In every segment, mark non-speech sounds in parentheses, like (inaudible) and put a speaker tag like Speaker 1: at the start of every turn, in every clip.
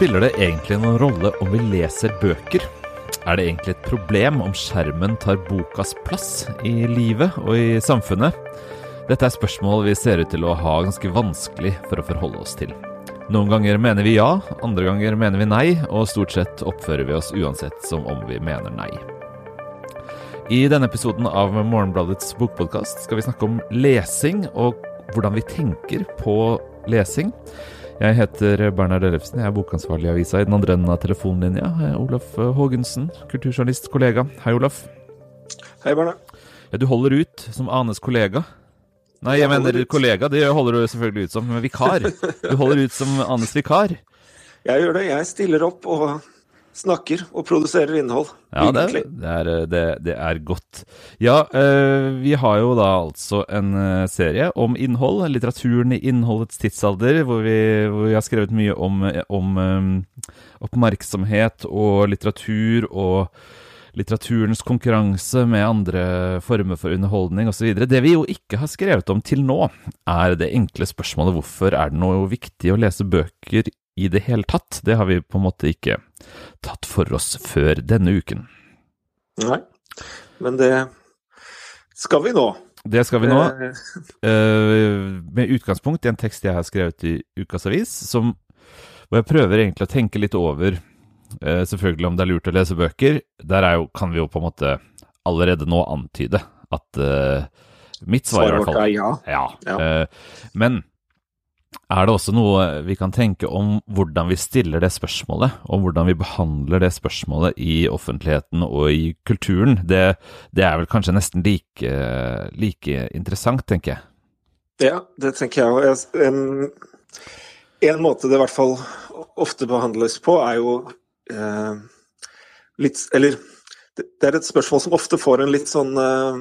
Speaker 1: Spiller det egentlig noen rolle om vi leser bøker? Er det egentlig et problem om skjermen tar bokas plass i livet og i samfunnet? Dette er spørsmål vi ser ut til å ha ganske vanskelig for å forholde oss til. Noen ganger mener vi ja, andre ganger mener vi nei, og stort sett oppfører vi oss uansett som om vi mener nei. I denne episoden av Morgenbladets bokpodkast skal vi snakke om lesing og hvordan vi tenker på lesing. Jeg heter Bernhard Ellefsen, jeg er bokansvarlig i avisa. I den andre enden av telefonlinja er Olaf Haagensen, kulturjournalist, kollega. Hei, Olaf.
Speaker 2: Hei, Bernhard.
Speaker 1: Ja, du holder ut som Anes kollega. Nei, jeg, jeg mener kollega. Det holder du selvfølgelig ut som vikar. Du holder ut som Anes vikar.
Speaker 2: Jeg gjør det. Jeg stiller opp og snakker og produserer innhold.
Speaker 1: Ja, det, det, er, det, det, er, godt. Ja, eh, vi har jo da altså en eh, serie om innhold, litteraturen i innholdets tidsalder, hvor vi, hvor vi har skrevet mye om, om oppmerksomhet og litteratur og litteraturens konkurranse med andre former for underholdning osv. Det vi jo ikke har skrevet om til nå, er det enkle spørsmålet hvorfor er det noe viktig å lese bøker i det hele tatt. Det har vi på en måte ikke tatt for oss før denne uken.
Speaker 2: Nei, men det skal vi nå.
Speaker 1: Det skal vi nå. Uh, med utgangspunkt i en tekst jeg har skrevet i Ukas Avis, som, hvor jeg prøver egentlig å tenke litt over uh, selvfølgelig om det er lurt å lese bøker. Der jo, kan vi jo på en måte allerede nå antyde at mitt svar i hvert fall
Speaker 2: ja.
Speaker 1: ja. ja. men er det også noe vi kan tenke om hvordan vi stiller det spørsmålet, og hvordan vi behandler det spørsmålet i offentligheten og i kulturen? Det, det er vel kanskje nesten like, like, interessant, tenker jeg.
Speaker 2: Ja, det tenker jeg òg. En, en, måte det i hvert fall ofte behandles på, er jo eh, litt Eller det er et spørsmål som ofte får en litt sånn eh,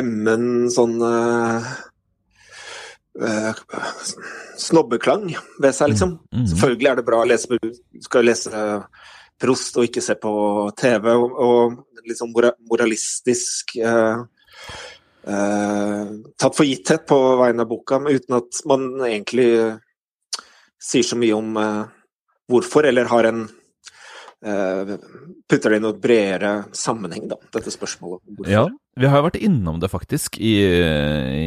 Speaker 2: emmen sånn eh, snobbeklang ved seg, liksom. Mm. Mm. Selvfølgelig er det bra å lese skal lese Prost og ikke se på TV, og, og sånn moralistisk eh, eh, tatt for gitthet på vegne av boka, men uten at man egentlig sier så mye om hvorfor, eller har en Eh, putter det i noe bredere sammenheng, da, dette spørsmålet.
Speaker 1: Ja, vi har jo vært innom det faktisk i,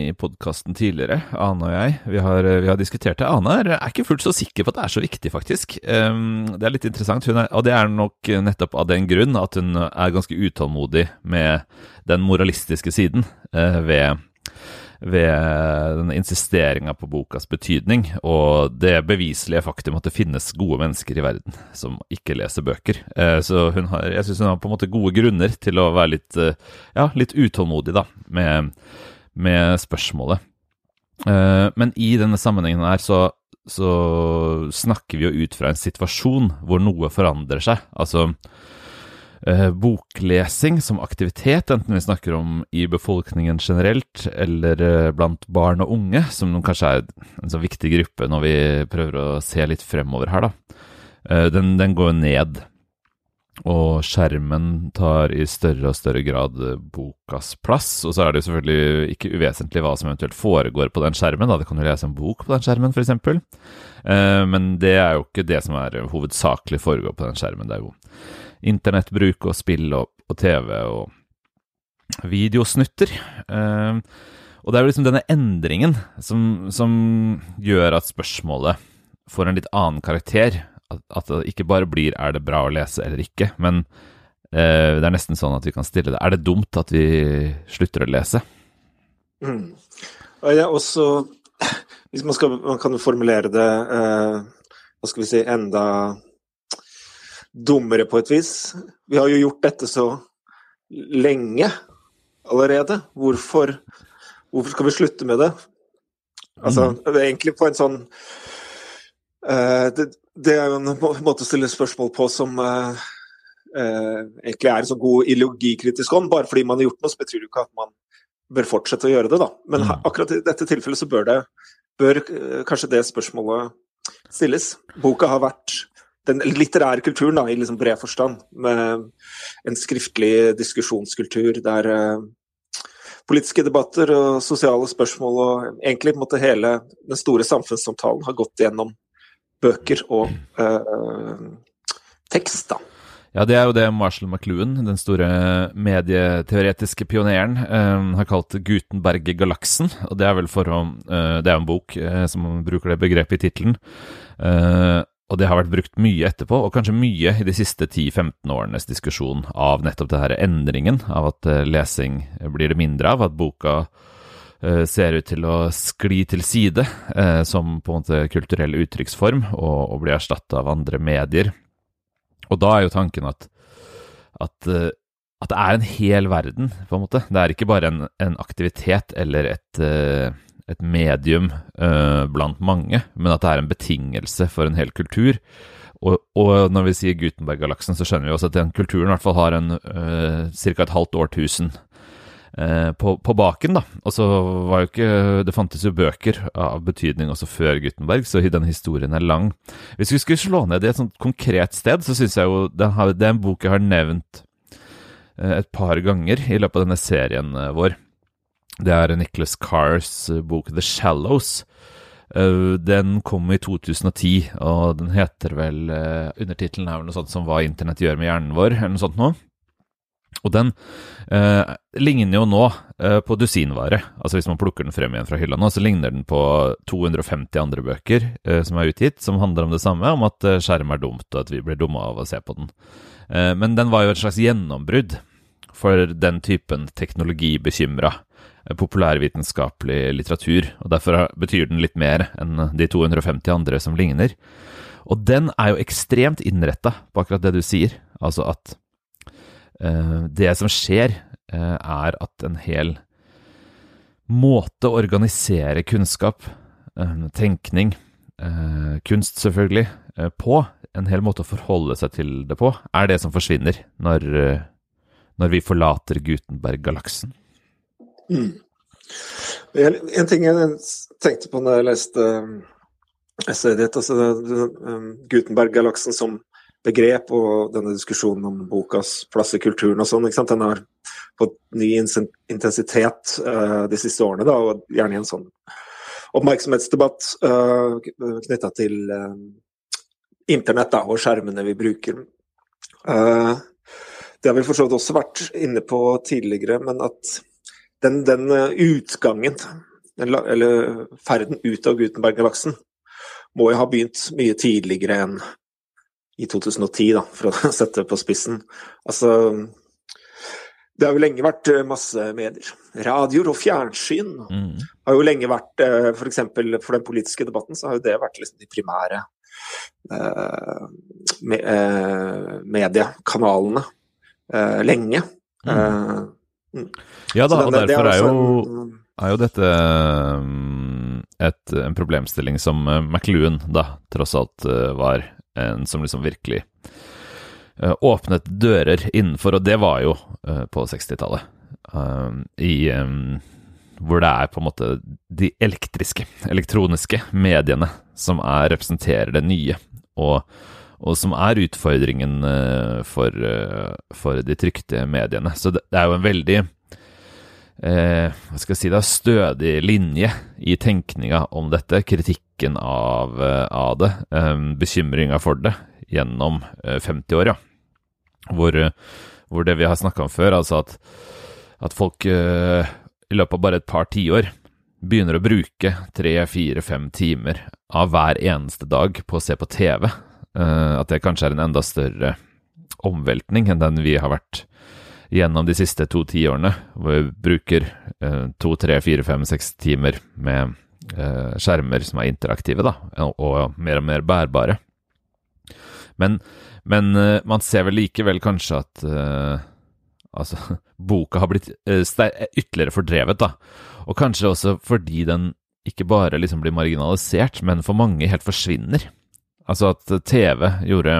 Speaker 1: i podkasten tidligere, Ane og jeg. Vi har, vi har, diskutert det. Ane er, ikke fullt så sikker på at det er så viktig, faktisk. Det er litt interessant, er, og det er nok nettopp av den grunn at hun er ganske utålmodig med den moralistiske siden uh, ved ved den insisteringa på bokas betydning, og det beviselige faktum at det finnes gode mennesker i verden som ikke leser bøker. Eh, så hun har, jeg syns hun har på en måte gode grunner til å være litt, eh, ja, litt utålmodig da, med, med spørsmålet. Eh, men i denne sammenhengen her så, så snakker vi jo ut fra en situasjon hvor noe forandrer seg. Altså eh, boklesing som aktivitet, enten vi snakker om i befolkningen generelt eller eh, blant barn og unge, som kanskje er en så viktig gruppe når vi prøver å se litt fremover her, da. Eh, den, den, går ned. Og skjermen tar i større og større grad bokas plass. Og så er det jo selvfølgelig ikke uvesentlig hva som eventuelt foregår på den skjermen. Da. Det kan jo lese en bok på den skjermen, f.eks. Eh, men det er jo ikke det som er hovedsakelig foregår på den skjermen. Det er jo internettbruk og spill og, og TV og videosnutter. Eh, og det er jo liksom denne endringen som, som, gjør at spørsmålet får en litt annen karakter. At, det ikke bare blir 'er det bra å lese eller ikke', men eh, det er nesten sånn at vi kan stille det 'er det dumt at vi slutter å lese'?
Speaker 2: Mm. Og jeg også Hvis man, skal, man kan formulere det eh, hva skal vi si, enda dummere på et vis. Vi har jo gjort dette så lenge allerede. Hvorfor, hvorfor skal vi slutte med det? Altså, mm. det er egentlig på en sånn uh, det, det, er jo en måte å stille spørsmål på som uh, uh, egentlig er en så god ideologikritisk ånd. Bare fordi man har gjort noe, så betyr det ikke at man bør fortsette å gjøre det, da. Men mm. akkurat i dette tilfellet så bør det bør kanskje det spørsmålet stilles. Boka har vært den litterære kulturen da, i liksom bred forstand, med en skriftlig diskusjonskultur der uh, politiske debatter og sosiale spørsmål og egentlig på en måte hele den store samfunnssamtalen har gått gjennom bøker og uh, tekst, da.
Speaker 1: Ja, det er jo det Marshall McLuhan, den store medieteoretiske pioneren, eh, har kalt Gutenberg-galaksen. Og det er vel for å eh, Det er en bok eh, som bruker det begrepet i tittelen. Eh, og det har vært brukt mye etterpå, og kanskje mye i de siste 10-15 årenes diskusjon av nettopp det denne endringen, av at eh, lesing blir det mindre av, at boka eh, ser ut til å skli til side som på en måte kulturell uttrykksform og, og bli erstatta av andre medier. Og da er jo tanken at, at, eh, at, det er en hel verden, på en måte. Det er ikke bare en, en aktivitet eller et, eh, et medium uh, blant mange, men at det er en betingelse for en hel kultur. Og, og når vi sier Gutenberg-galaksen, så skjønner vi også at den kulturen i hvert fall har en uh, ca. et halvt årtusen Eh, på, på, baken, da. Og så var jo ikke Det fantes jo bøker av betydning også før Gutenberg, så den historien er lang. Hvis vi skulle slå ned i et sånt konkret sted, så syns jeg jo det, er en bok jeg har nevnt eh, et par ganger i løpet av denne serien eh, vår. Det er Nicholas Carrs bok The Shallows. Den kom i 2010, og den heter vel Undertittelen er vel noe sånt som Hva internett gjør med hjernen vår, eller noe sånt noe. Og den eh, ligner jo nå eh, på dusinvare. Altså Hvis man plukker den frem igjen fra hylla nå, så ligner den på 250 andre bøker eh, som er utgitt, som handler om det samme, om at eh, skjerm er dumt, og at vi blir dumme av å se på den. Eh, men den var jo et slags gjennombrudd for den typen teknologibekymra eh, populærvitenskapelig litteratur, og derfor betyr den litt mer enn de 250 andre som ligner. Og den er jo ekstremt innretta på akkurat det du sier, altså at uh, det som skjer, uh, er at en hel måte å organisere kunnskap, uh, tenkning, kunst selvfølgelig, på, en hel måte å forholde seg til det på, er det som forsvinner når, når vi forlater Gutenberg-galaksen.
Speaker 2: Mm. En ting jeg tenkte på når jeg leste essayet ditt, altså Gutenberg-galaksen som begrep og denne diskusjonen om bokas plass i kulturen og sånn. Den har fått ny intensitet uh, de siste årene, da, og gjerne i en sånn oppmerksomhetsdebatt uh, eh, knytta til uh, internett da, og skjermene vi bruker. Uh, det har vi for så vidt også vært inne på tidligere, men at den, den utgangen, den, eller ferden ut av Gutenberg-galaksen, må jo ha begynt mye tidligere enn i 2010, da, for å (laughs) sette det på spissen. Altså Det har jo lenge vært eh, masse medier. Radioer og fjernsyn mm. har jo lenge vært F.eks. eksempel for, for den politiske debatten så har jo det vært liksom de primære eh, me, eh, mediekanalene eh, lenge. Mm.
Speaker 1: Eh, mm. Ja da, og derfor er, jo, er jo dette et, en problemstilling som McLuhan da tross alt var en som liksom virkelig uh, åpnet dører innenfor, og det var jo på 60-tallet. Uh, I hvor det er på en måte de elektriske, elektroniske mediene som er, representerer det nye, og, og som er utfordringen for, for, de trykte mediene. Så det, det er jo en veldig eh, hva skal jeg si da, stødig linje i tenkninga om dette, kritikken av, eh, av det, eh, bekymringa for det, gjennom eh, 50 år, ja. Hvor, hvor, det vi har snakka om før, altså at, at folk eh, i løpet av bare et par tiår begynner å bruke tre, fire, fem timer av hver eneste dag på å se på TV. Eh, at det kanskje er en enda større omveltning enn den vi har vært gjennom de siste to tiårene, hvor vi bruker eh, to, tre, fire, fem, seks timer med eh, skjermer som er interaktive, da, og mer og mer bærbare. Men, men man ser vel likevel kanskje at altså, (laughs) boka har blitt ytterligere fordrevet, da. Og kanskje også fordi den ikke bare liksom blir marginalisert, men for mange helt forsvinner. Altså at TV gjorde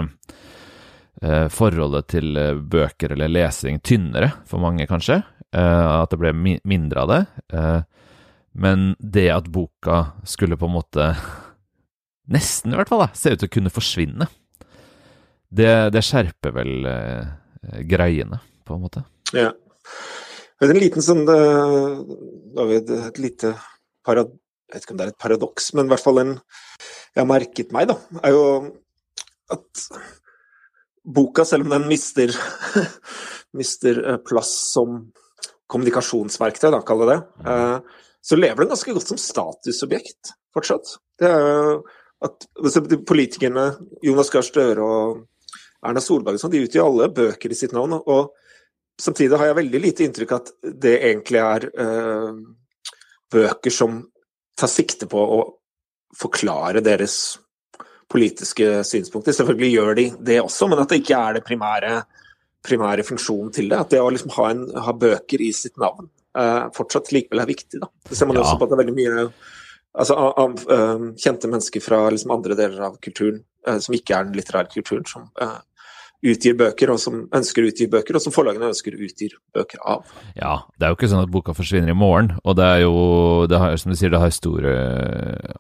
Speaker 1: Eh, forholdet til eh, bøker eller lesing tynnere for mange, kanskje. Eh, at det ble mindre av det. men det at boka skulle på en måte, (laughs) nesten i hvert fall, da, se ut til å kunne forsvinne, det, det skjerper vel greiene, på en måte.
Speaker 2: Ja. En liten sånn David, et lite parad Jeg vet ikke om det er et paradoks, men i hvert fall en jeg har merket meg, da, er jo at boka, selv om den mister, (laughs) mister eh, plass som kommunikasjonsverktøy, da, kall det det, eh, så lever den ganske godt som statusobjekt fortsatt. Det er at altså, Politikerne, Jonas Gahr Støre og Erna Solberg, sånn, de utgir alle bøker i sitt navn. og Samtidig har jeg veldig lite inntrykk av at det egentlig er uh, bøker som tar sikte på å forklare deres politiske synspunkter. Selvfølgelig gjør de det også, men at det ikke er det primære, primære funksjonen til det. At det å liksom ha, en, ha, bøker i sitt navn uh, fortsatt likevel er viktig. Da. Det ser man ja. også på at det er veldig mye altså, av, uh, kjente mennesker fra liksom, andre deler av kulturen, uh, som ikke er den litterære kulturen, som utgir bøker, og som ønsker å utgi bøker, og som forlagene ønsker å utgi bøker av.
Speaker 1: Ja, det er jo ikke sånn at boka forsvinner i morgen, og det er jo, det har, som du sier, det har store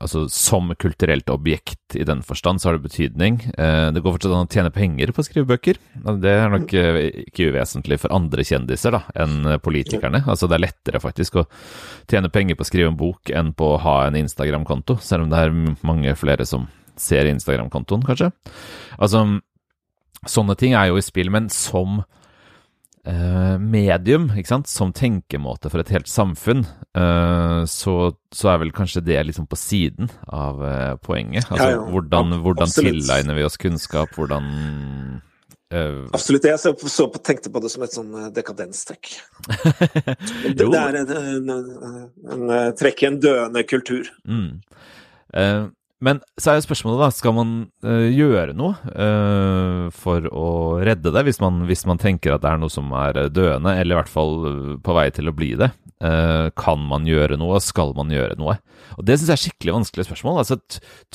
Speaker 1: Altså som kulturelt objekt i den forstand, så har det betydning. Eh, det går fortsatt an å tjene penger på å skrive bøker. Det er nok eh, ikke uvesentlig for andre kjendiser da, enn politikerne. Altså det er lettere faktisk å tjene penger på å skrive en bok enn på å ha en Instagram-konto, selv om det er mange flere som ser Instagram-kontoen, kanskje. Altså Sånne ting er jo i spill, men som eh, medium, ikke sant, som tenkemåte for et helt samfunn, eh, så, så, er vel kanskje det liksom på siden av eh, poenget. Altså ja, ja. hvordan, hvordan tilegner vi oss kunnskap, hvordan
Speaker 2: Uh, Absolutt. Jeg så, så på, tenkte på det som et sånn eh, dekadenstrekk. (laughs) det, det, er en, en, en, en, trekk i en døende kultur. Mm.
Speaker 1: Uh, men så er jo spørsmålet, da, skal man uh, gjøre noe uh, for å redde det, hvis man, hvis man, tenker at det er noe som er døende, eller i hvert fall på vei til å bli det? Uh, kan man gjøre noe, skal man gjøre noe? Og Det syns jeg er skikkelig vanskelig spørsmål. Altså,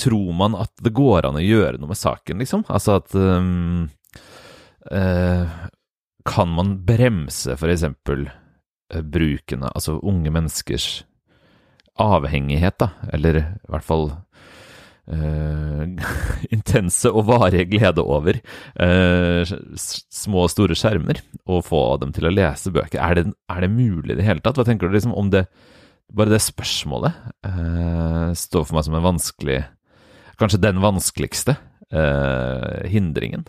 Speaker 1: Tror man at det går an å gjøre noe med saken, liksom? Altså at um, Kan man bremse f.eks. bruken av altså unge menneskers avhengighet, da? Eller i hvert fall Uh, (laughs) intense og varige glede over uh, små og store skjermer, og få dem til å lese bøker. Er det, er det mulig i det hele tatt? Hva tenker du liksom om det Bare det spørsmålet uh, står for meg som en vanskelig Kanskje den vanskeligste hindringen.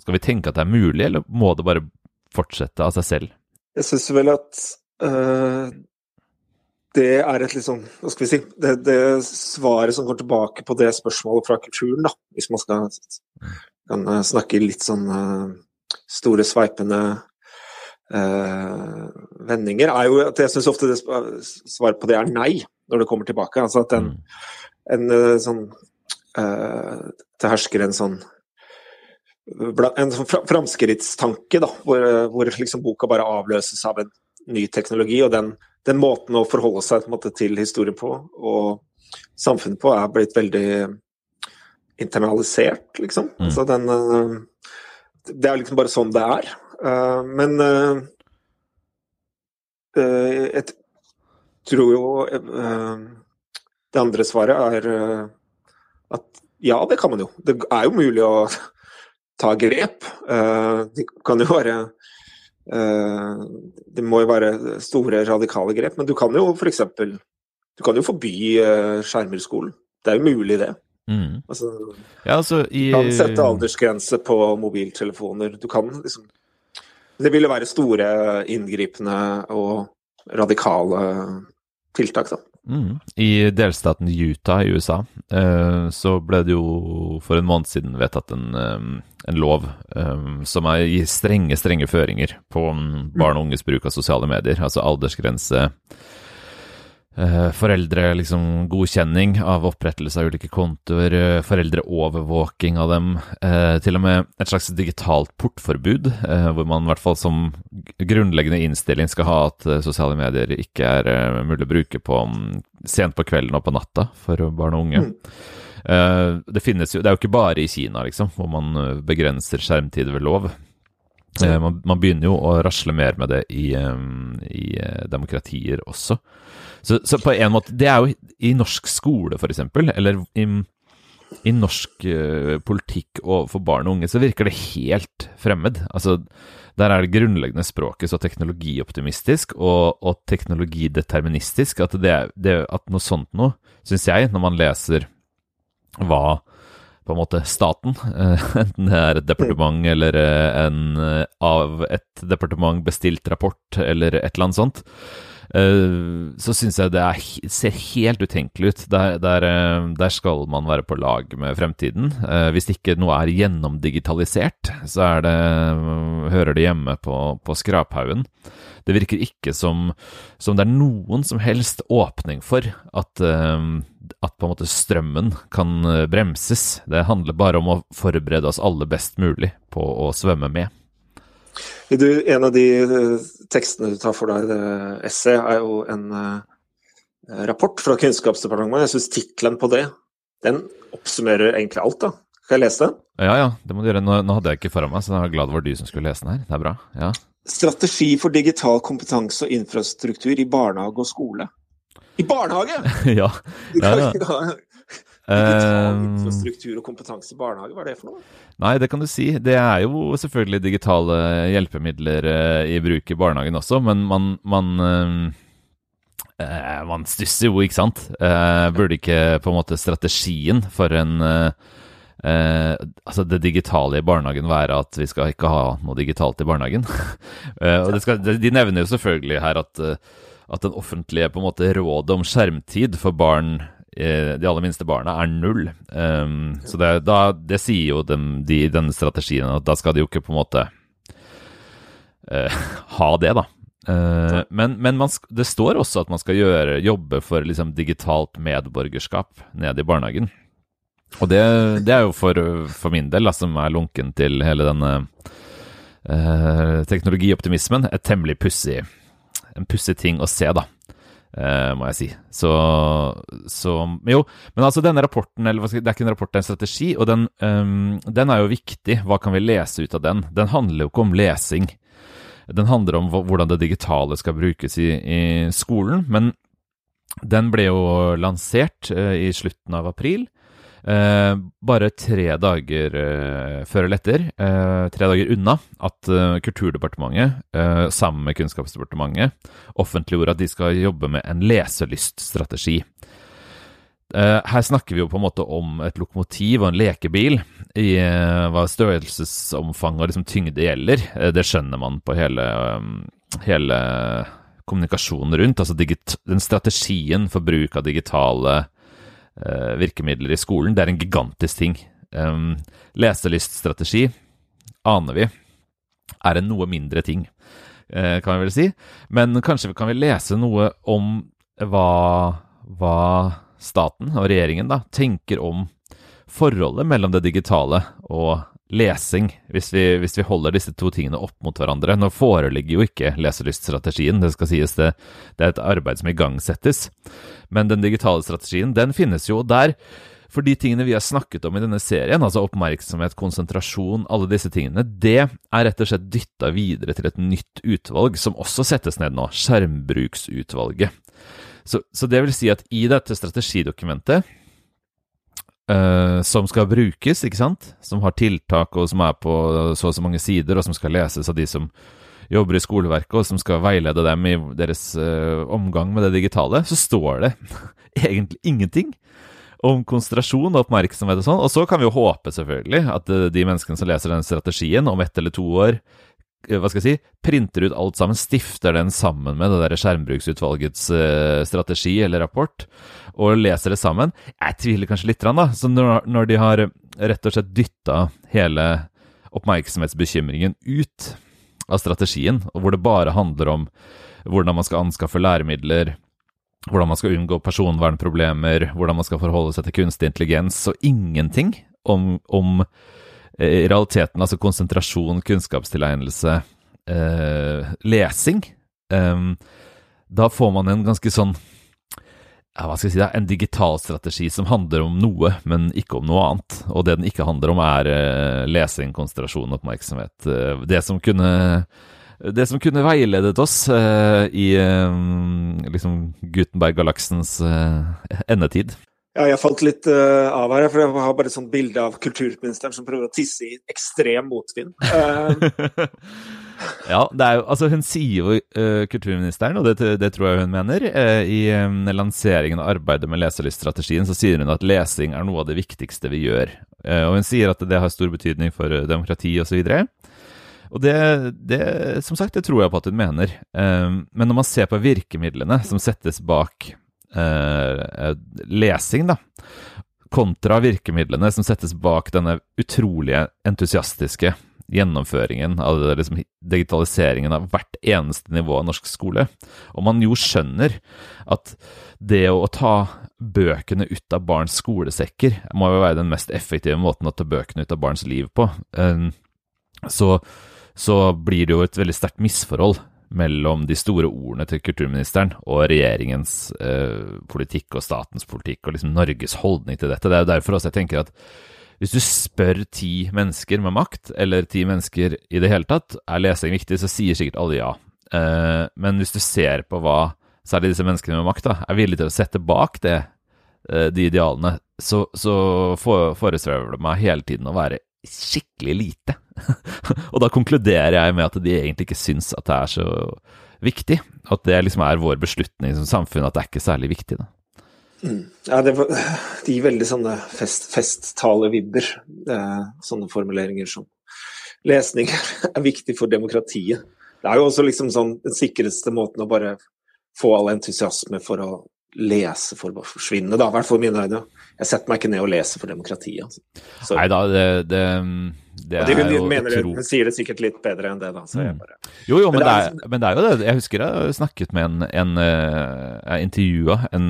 Speaker 1: Skal vi tenke at det er mulig, eller må det bare fortsette av seg selv?
Speaker 2: Jeg syns vel at det er et litt sånn, hva skal vi si, det, det, svaret som går tilbake på det spørsmålet fra kulturen, da, hvis man skal kan snakke i litt sånn uh, store, sveipende uh, vendinger, er jo at jeg syns ofte det svaret på det er nei, når det kommer tilbake. Altså at en, en uh, sånn Det hersker en sånn en sånn framskrittstanke, da, hvor, hvor liksom boka bare avløses av en ny teknologi, og den den måten å forholde seg måte, til historien på og samfunnet på er blitt veldig internalisert, liksom. Mm. Altså den uh, Det er liksom bare sånn det er. Uh, men jeg tror jo Det andre svaret er at ja, det kan man jo. Det er jo mulig å ta grep. Det kan jo være Eh, det må jo være store, radikale grep, men du kan jo f.eks. Du kan jo forby eh, skjermer i skolen. Det er jo mulig, det. Mm. Altså, ja, altså, i... Du kan sette aldersgrense på mobiltelefoner. Du kan liksom Det ville være store, inngripende og radikale tiltak, da.
Speaker 1: Mm. I delstaten Utah i USA eh, så ble det jo for en måned siden vedtatt en, eh, en lov eh, som gir strenge, strenge føringer på mm, barn og unges bruk av sosiale medier. Altså aldersgrense, foreldre liksom godkjenning av opprettelse av ulike kontoer, eh, foreldreovervåking av dem, eh, til og med et slags digitalt portforbud, hvor man i hvert fall som grunnleggende innstilling skal ha at sosiale medier ikke er mulig å bruke på mm, sent på kvelden og på natta for barn og unge. Mm. Det finnes jo, det er jo ikke bare i Kina, liksom, hvor man begrenser skjermtid ved lov. Man, man, begynner jo å rasle mer med det i, i demokratier også. Så, så, på en måte Det er jo i norsk skole, f.eks., eller i i norsk uh, politikk overfor barn og unge så virker det helt fremmed. Altså, der er det grunnleggende språket så teknologioptimistisk og, og teknologideterministisk at, det, det, at noe sånt noe, syns jeg, når man leser hva på en måte staten, (laughs) enten det er et departement eller en uh, av et departement bestilt rapport eller et eller annet sånt, Eh, så syns jeg det er, ser helt utenkelig ut. Der, der, eh, der, skal man være på lag med fremtiden. Eh, hvis ikke noe er gjennomdigitalisert, så er det, hører det hjemme på, på skraphaugen. Det virker ikke som, som, det er noen som helst åpning for at, at på en måte strømmen kan bremses. Det handler bare om å forberede oss alle best mulig på å svømme med.
Speaker 2: Du, en av de uh, tekstene du tar for deg, det essay, er jo en rapport fra Kunnskapsdepartementet. Jeg syns tittelen på det, den oppsummerer egentlig alt, da. Skal jeg lese den?
Speaker 1: Ja, ja, det må du gjøre. Nå, nå hadde jeg ikke foran meg, så jeg er glad det var du som skulle lese den her. Det er bra. ja.
Speaker 2: Strategi for digital kompetanse og infrastruktur i barnehage og skole. I barnehage?! (laughs)
Speaker 1: ja. ja, ja.
Speaker 2: Digital ehm, infrastruktur og kompetanse i barnehage, hva er det for noe?
Speaker 1: Nei, det kan du si. Det er jo selvfølgelig digitale hjelpemidler eh, i bruk i barnehagen også, men man, man eh, man stusser jo, ikke sant? Eh, burde ikke på en måte strategien for en eh, eh altså det digitale i barnehagen være at vi skal ikke ha noe digitalt i barnehagen? (laughs) eh, og skal, De nevner jo selvfølgelig her at, eh, at den offentlige på en måte rådet om skjermtid for barn Eh, de aller minste barna er null. Um, så det, da, det, sier jo dem, de i denne strategien at da skal de jo ikke på en måte uh, (laughs) ha det, da. Uh, men, men man, det står også at man skal gjøre, jobbe for liksom, digitalt medborgerskap nede i barnehagen. Og det, det er jo for, for, min del, da, som er lunken til hele denne uh, teknologioptimismen, et temmelig pussig en pussig ting å se, da. Uh, må jeg si. Så, så, Jo, men altså denne rapporten, eller det er ikke en rapport, det er en strategi, og den, um, den, er jo viktig. Hva kan vi lese ut av den? Den handler jo ikke om lesing. Den handler om hvordan det digitale skal brukes i, i skolen. Men den ble jo lansert uh, i slutten av april. Eh, bare tre dager eh, før eller etter, eh, tre dager unna, at eh, Kulturdepartementet eh, sammen med Kunnskapsdepartementet offentliggjorde at de skal jobbe med en leselyststrategi. Eh, her snakker vi jo på en måte om et lokomotiv og en lekebil i hva størrelsesomfang og liksom tyngde gjelder. det skjønner man på hele, hele kommunikasjonen rundt. Altså den strategien for bruk av digitale uh, virkemidler i skolen. Det er en gigantisk ting. Um, leselyststrategi, aner vi, er en noe mindre ting, uh, kan vi vel si. Men kanskje kan vi lese noe om hva, hva staten og regjeringen da tenker om forholdet mellom det digitale og lesing, hvis vi, hvis vi, holder disse to tingene opp mot hverandre. Nå foreligger jo ikke leselyststrategien, det skal sies det, det er et arbeid som igangsettes. Men den digitale strategien, den finnes jo der. For de tingene vi har snakket om i denne serien, altså oppmerksomhet, konsentrasjon, alle disse tingene, det er rett og slett dytta videre til et nytt utvalg, som også settes ned nå, skjermbruksutvalget. Så, så det vil si at i dette strategidokumentet Uh, som skal brukes, ikke sant? Som har tiltak, og som er på så og så mange sider, og som skal leses av de som jobber i skoleverket, og som skal veilede dem i deres uh, omgang med det digitale, så står det (laughs) egentlig ingenting om konsentrasjon og oppmerksomhet og sånn. Og så kan vi jo håpe, selvfølgelig, at uh, de menneskene som leser den strategien om ett eller to år, hva skal jeg si, printer ut alt sammen, stifter den sammen med det der skjermbruksutvalgets strategi eller rapport, og leser det sammen. Jeg tviler kanskje litt, da. Så når, de har rett og slett dytta hele oppmerksomhetsbekymringen ut av strategien, og hvor det bare handler om hvordan man skal anskaffe læremidler, hvordan man skal unngå personvernproblemer, hvordan man skal forholde seg til kunstig intelligens, og ingenting om, om eh, i realiteten altså konsentrasjon, kunnskapstilegnelse, eh, lesing. eh, da får man en ganske sånn ja, hva skal jeg si, er en digital strategi som handler om noe, men ikke om noe annet. Og det den ikke handler om, er eh, lesing, konsentrasjon, oppmerksomhet. Uh, det som kunne det som kunne veiledet oss uh, i liksom Gutenberg-galaksens endetid.
Speaker 2: Ja, jeg falt litt uh, av her, for jeg har bare et sånt bilde av kulturministeren som prøver å tisse i ekstrem motvind. Uh, (laughs)
Speaker 1: ja, det er jo, altså hun sier jo, uh, kulturministeren, og det, det, tror jeg hun mener, i um, lanseringen av arbeidet med leselyststrategien, så sier hun at lesing er noe av det viktigste vi gjør. og hun sier at det har stor betydning for demokrati osv. Og det, det, som sagt, det tror jeg på at hun mener. men når man ser på virkemidlene som settes bak eh, lesing, da, kontra virkemidlene som settes bak denne utrolige entusiastiske gjennomføringen av det, liksom, digitaliseringen av hvert eneste nivå av norsk skole. Og man jo skjønner at det å ta bøkene ut av barns skolesekker må jo være den mest effektive måten å ta bøkene ut av barns liv på. Eh, så, så blir det jo et veldig sterkt misforhold mellom de store ordene til kulturministeren og regjeringens eh, politikk og statens politikk og liksom Norges holdning til dette. Det er jo derfor også jeg tenker at hvis du spør ti mennesker med makt, eller ti mennesker i det hele tatt, er lesing viktig, så sier sikkert alle ja. Eh, men hvis du ser på hva særlig disse menneskene med makt da, er villige til å sette bak det, eh, de idealene, så, så forestrever det meg hele tiden å være skikkelig lite. (laughs) og da konkluderer jeg med at de egentlig ikke syns at det er så viktig. At det liksom er vår beslutning som samfunn at det er ikke særlig viktig. Da.
Speaker 2: Mm. Ja, det, de veldig sånne fest, festtalevibber. Sånne formuleringer som lesning (laughs) er viktig for demokratiet. Det er jo også liksom sånn den sikreste måten å bare få all entusiasme for å lese for å forsvinne, da. I hvert fall mine øyne. Jeg setter meg ikke ned og leser for demokratiet.
Speaker 1: Altså. Nei da, det, det, det er jo
Speaker 2: mener tro... men sier det sikkert litt bedre enn det, da. Mm. bare...
Speaker 1: Jo, jo, men, men, det er, liksom- men, det er, jo det. Jeg husker jeg snakket med en, en eh, Jeg intervjua en,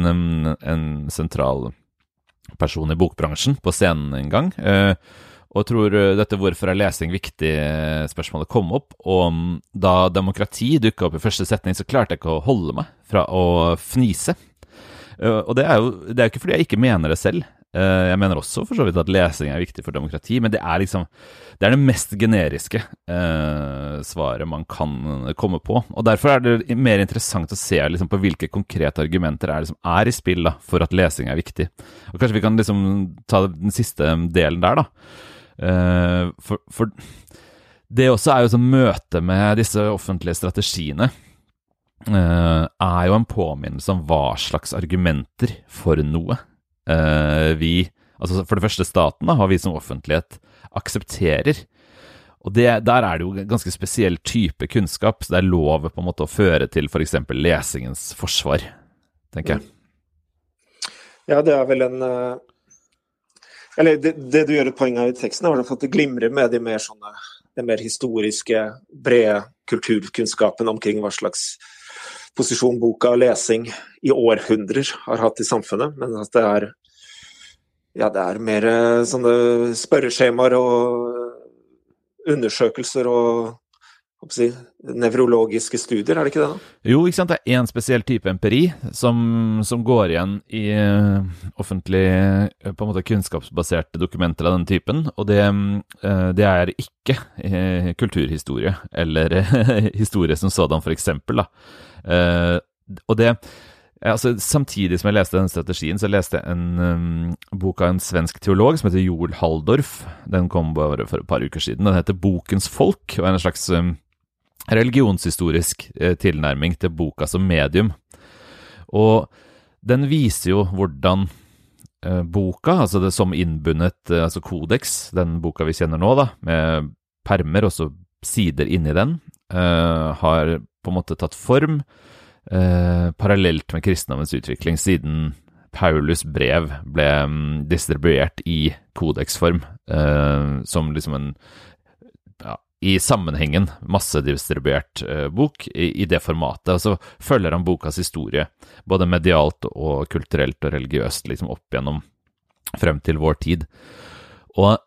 Speaker 1: en, sentral person i bokbransjen på scenen en gang. Eh, og tror dette 'hvorfor er lesing viktig?' spørsmålet kom opp. Og da demokrati dukka opp i første setning, så klarte jeg ikke å holde meg fra å fnise. Eh, og det er jo det er ikke fordi jeg ikke mener det selv. Eh, jeg mener også for så vidt at lesing er viktig for demokrati, men det er liksom Det er det mest generiske eh, svaret man kan komme på. Og Derfor er det mer interessant å se liksom, på hvilke konkrete argumenter er, liksom, er i spill da, for at lesing er viktig. Og Kanskje vi kan liksom ta den siste delen der, da. Eh, for, for det også er jo sånn møte med disse offentlige strategiene er jo en påminnelse om hva slags argumenter for noe uh, vi Altså for det første staten da, har vi som offentlighet aksepterer. Og det, Der er det jo ganske spesiell type kunnskap, så det er lov på en måte å føre til f.eks. lesingens forsvar, tenker jeg.
Speaker 2: Ja, det er vel en uh, Eller det, det, du gjør et poeng av i teksten, er at det glimrer med de mer sånne den mer historiske, brede kulturkunnskapen omkring hva slags posisjon boka og lesing i århundrer har hatt i samfunnet, men at det er, ja, det er mer eh, sånne spørreskjemaer og undersøkelser og si, nevrologiske studier, er det ikke det? da?
Speaker 1: Jo, ikke sant? det er én spesiell type empiri som, som går igjen i uh, offentlig på en måte kunnskapsbaserte dokumenter av den typen. Og det, uh, det er ikke kulturhistorie eller (laughs) historie som sådan, for eksempel. Da. Og det altså, Samtidig som jeg leste den strategien, så leste jeg en um, bok av en svensk teolog som heter Joel Halldorf. Den kom bare for et par uker siden. Den heter Bokens folk, og er en slags um, religionshistorisk uh, tilnærming til boka som medium. Og den viser jo hvordan uh, boka, altså det som innbundet altså kodeks, den boka vi kjenner nå, da, med permer og så sider inni den, har på en måte tatt form eh, parallelt med kristendommens utvikling, siden Paulus' brev ble um, distribuert i kodeksform, eh, som liksom en ja, i sammenhengen massedistribuert eh, bok i, det formatet. Og så følger han bokas historie, både medialt og kulturelt og religiøst, liksom opp gjennom frem til vår tid. Og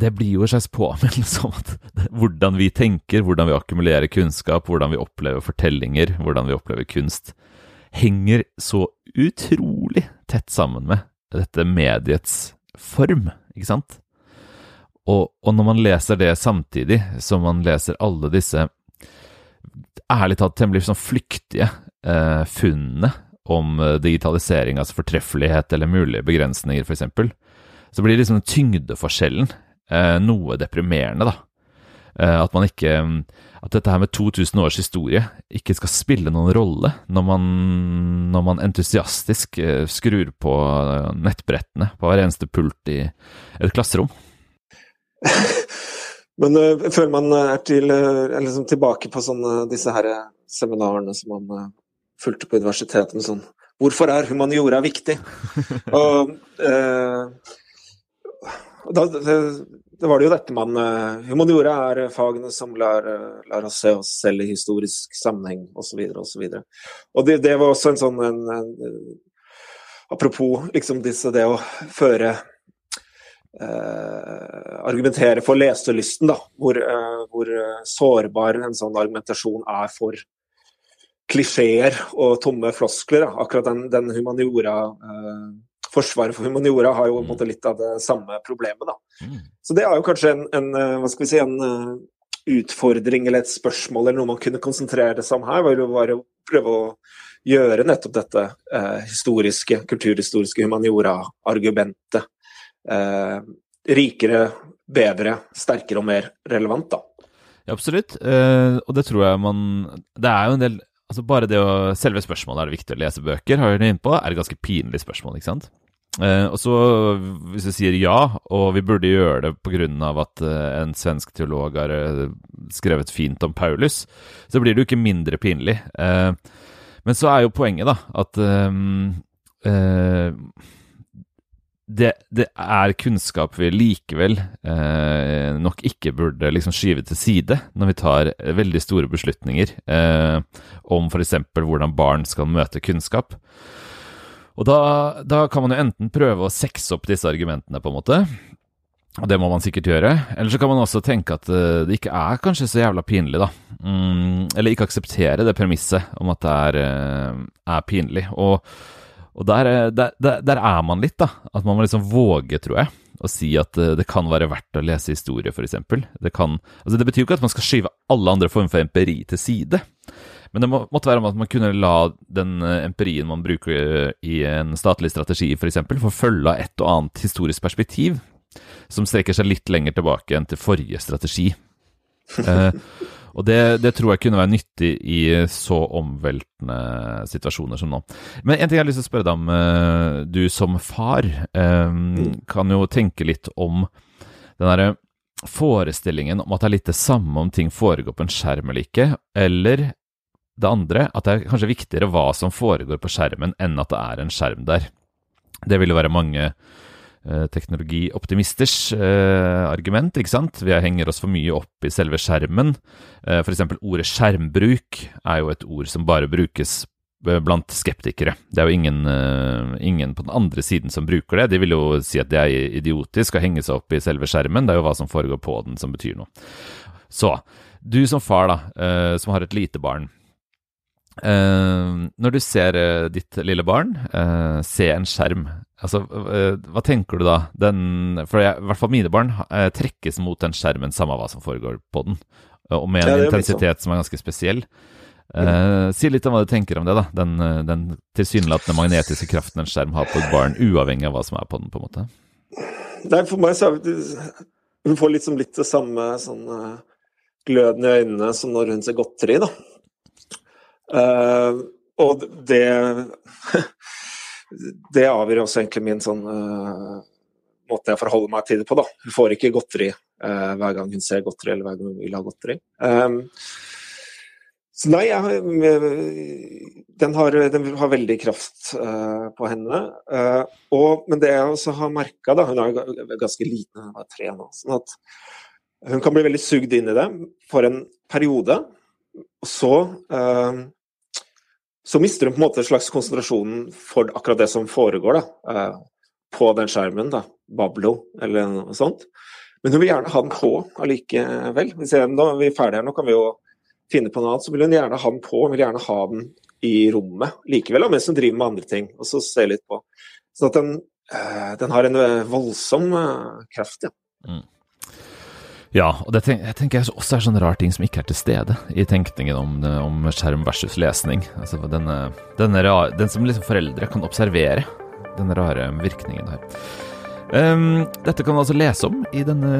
Speaker 1: det blir jo en slags påminnelse om at hvordan vi tenker, hvordan vi akkumulerer kunnskap, hvordan vi opplever fortellinger, hvordan vi opplever kunst, henger så utrolig tett sammen med dette mediets form, ikke sant? Og, og når man leser det samtidig som man leser alle disse ærlig talt temmelig sånn flyktige eh, funnene om digitalisering, altså fortreffelighet eller mulige begrensninger, f.eks., så blir liksom tyngdeforskjellen eh, noe deprimerende, da. Eh, at man ikke At dette her med 2000 års historie ikke skal spille noen rolle når man, når man entusiastisk eh, skrur på nettbrettene på hver eneste pult i et klasserom. (laughs)
Speaker 2: Men uh, før man er til, uh, liksom tilbake på sånne, disse her seminarene som man uh, fulgte på universitetet med sånn Hvorfor er humaniora viktig? (laughs) og da, det, det, var det jo dette man Humaniora er fagene som lar, lar oss se oss selv i historisk sammenheng osv. osv. Og, og det, det var også en sånn en, en, Apropos liksom disse, det å føre eh, argumentere for leselysten, da, hvor, eh, hvor, sårbar en sånn argumentasjon er for klisjeer og tomme floskler. Da. Akkurat den, den humaniora eh, Forsvaret for humaniora har jo på en måte litt av det samme problemet. Da. Mm. Så det er jo kanskje en, en, eh, hva skal vi si, en utfordring eller et spørsmål eller noe man kunne konsentrere seg om her. var jo bare å prøve å gjøre nettopp dette eh, historiske, kulturhistoriske humaniora-argumentet eh, rikere, bedre, sterkere og mer relevant, da.
Speaker 1: Ja, absolutt. Eh, og det tror jeg man Det er jo en del Altså Bare det å Selve spørsmålet er det viktig å lese bøker, har vi innpå, er et ganske pinlig spørsmål, ikke sant? Eh, og så, hvis du sier ja, og vi burde gjøre det pga. at eh, en svensk teolog har eh, skrevet fint om Paulus, så blir det jo ikke mindre pinlig. Eh, men så er jo poenget, da, at eh, det, det, er kunnskap vi likevel eh, nok ikke burde liksom skyve til side når vi tar veldig store beslutninger eh, om f.eks. hvordan barn skal møte kunnskap. Og da, da, kan man jo enten prøve å sexe opp disse argumentene, på en måte, og det må man sikkert gjøre. Eller så kan man også tenke at eh, det ikke er kanskje så jævla pinlig, da. Mm, eller ikke akseptere det premisset om at det er, eh, er pinlig. Og og eh, der, der, der, er man litt, da. At man må liksom våge, tror jeg, å si at eh, det kan være verdt å lese historie, f.eks. Det, kan, altså det betyr jo ikke at man skal skyve alle andre former for empiri til side. Men det må, måtte være om at man kunne la den eh, empirien man bruker i en statlig strategi, f.eks., få følge av et og annet historisk perspektiv som strekker seg litt lenger tilbake enn til forrige strategi. (laughs) eh, og det, det, tror jeg kunne være nyttig i så omveltende situasjoner som nå. Men en ting jeg har lyst til å spørre deg om. Eh, du som far um, kan jo tenke litt om den derre forestillingen om at det er litt det samme om ting foregår på en skjerm eller ikke, eller det andre, at det er kanskje viktigere hva som foregår på skjermen, enn at det er en skjerm der. Det vil jo være mange Eh, teknologioptimisters eh, argument. ikke sant? Vi henger oss for mye opp i selve skjermen. Eh, F.eks. ordet skjermbruk er jo et ord som bare brukes eh, blant skeptikere. Det er jo ingen, eh, ingen, på den andre siden som bruker det. De vil jo si at det er idiotisk å henge seg opp i selve skjermen. Det er jo hva som foregår på den som betyr noe. Så, du som far, da, eh, som har et lite barn. Uh, når du ser ditt lille barn se en skjerm, Altså, eh, hva tenker du da? Den, for jeg, i hvert fall mine barn eh, trekkes mot den skjermen, samme hva som foregår på den. Og med en ja, intensitet som er ganske spesiell. Uh, si litt om hva du tenker om det, da. Den, den tilsynelatende magnetiske kraften en skjerm har på et barn, uavhengig av hva som er på den, på en måte.
Speaker 2: Nei, for meg så Hun får liksom litt det samme sånn gløden i øynene som når hun ser godteri, da. Uh, og det (laughs) det avgjør også egentlig min sånn uh, måte jeg forholder meg til det på. da. Hun får ikke godteri uh, hver gang hun ser godteri, eller hver gang hun vil ha godteri. Um, så nei, jeg, den, har, den, har, veldig kraft uh, på henne. Og, men det jeg også har merka, hun er ganske liten, hun er tre nå, sånn at hun kan bli veldig sugd inn i det for en periode. Og så så mister hun på en måte en slags konsentrasjonen for akkurat det som foregår da, eh, på den skjermen. da, Bablo eller noe sånt. Men hun vil gjerne ha den på allikevel. Hvis jeg, nå er vi ferdige her, nå kan vi jo finne på noe annet. Så vil hun gjerne ha den på, hun vil gjerne ha den i rommet likevel, mens hun driver med andre ting. og så se litt på. Sånn at den, eh, den har en voldsom eh, kraft, ja. Mm.
Speaker 1: Ja, og det tenker, jeg tenker også er sånn rar ting som ikke er til stede i tenkningen om, om skjerm versus lesning. Altså denne, denne rar, Den som liksom foreldre kan observere, den rare virkningen her. Um, dette kan du altså lese om i denne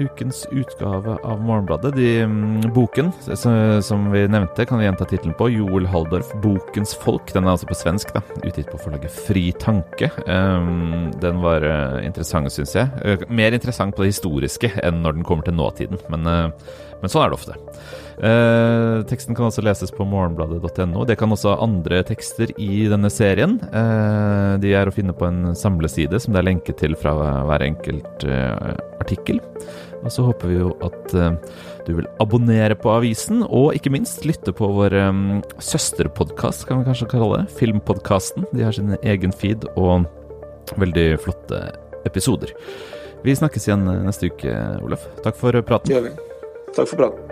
Speaker 1: ukens utgave av Morgenbladet. De, um, boken som vi nevnte, kan vi gjenta tittelen på. Joel Halldorf, 'Bokens folk'. Den er altså på svensk, da. Utgitt på forlaget Fri Tanke. Um, den var uh, interessant, syns jeg. Uh, mer interessant på det historiske enn når den kommer til nåtiden. Men, uh, men sånn er det ofte. Eh, teksten kan også leses på morgenbladet.no. Det kan også andre tekster i denne serien. Eh, de er å finne på en samleside som det er lenke til fra hver enkelt eh, artikkel. Og så håper vi jo at eh, du vil abonnere på avisen, og ikke minst lytte på vår um, søsterpodkast, kan vi kanskje kalle det. Filmpodkasten. De har sin egen feed og veldig flotte episoder. Vi snakkes igjen neste uke, Olaf. Takk for praten.
Speaker 2: Takk for praten.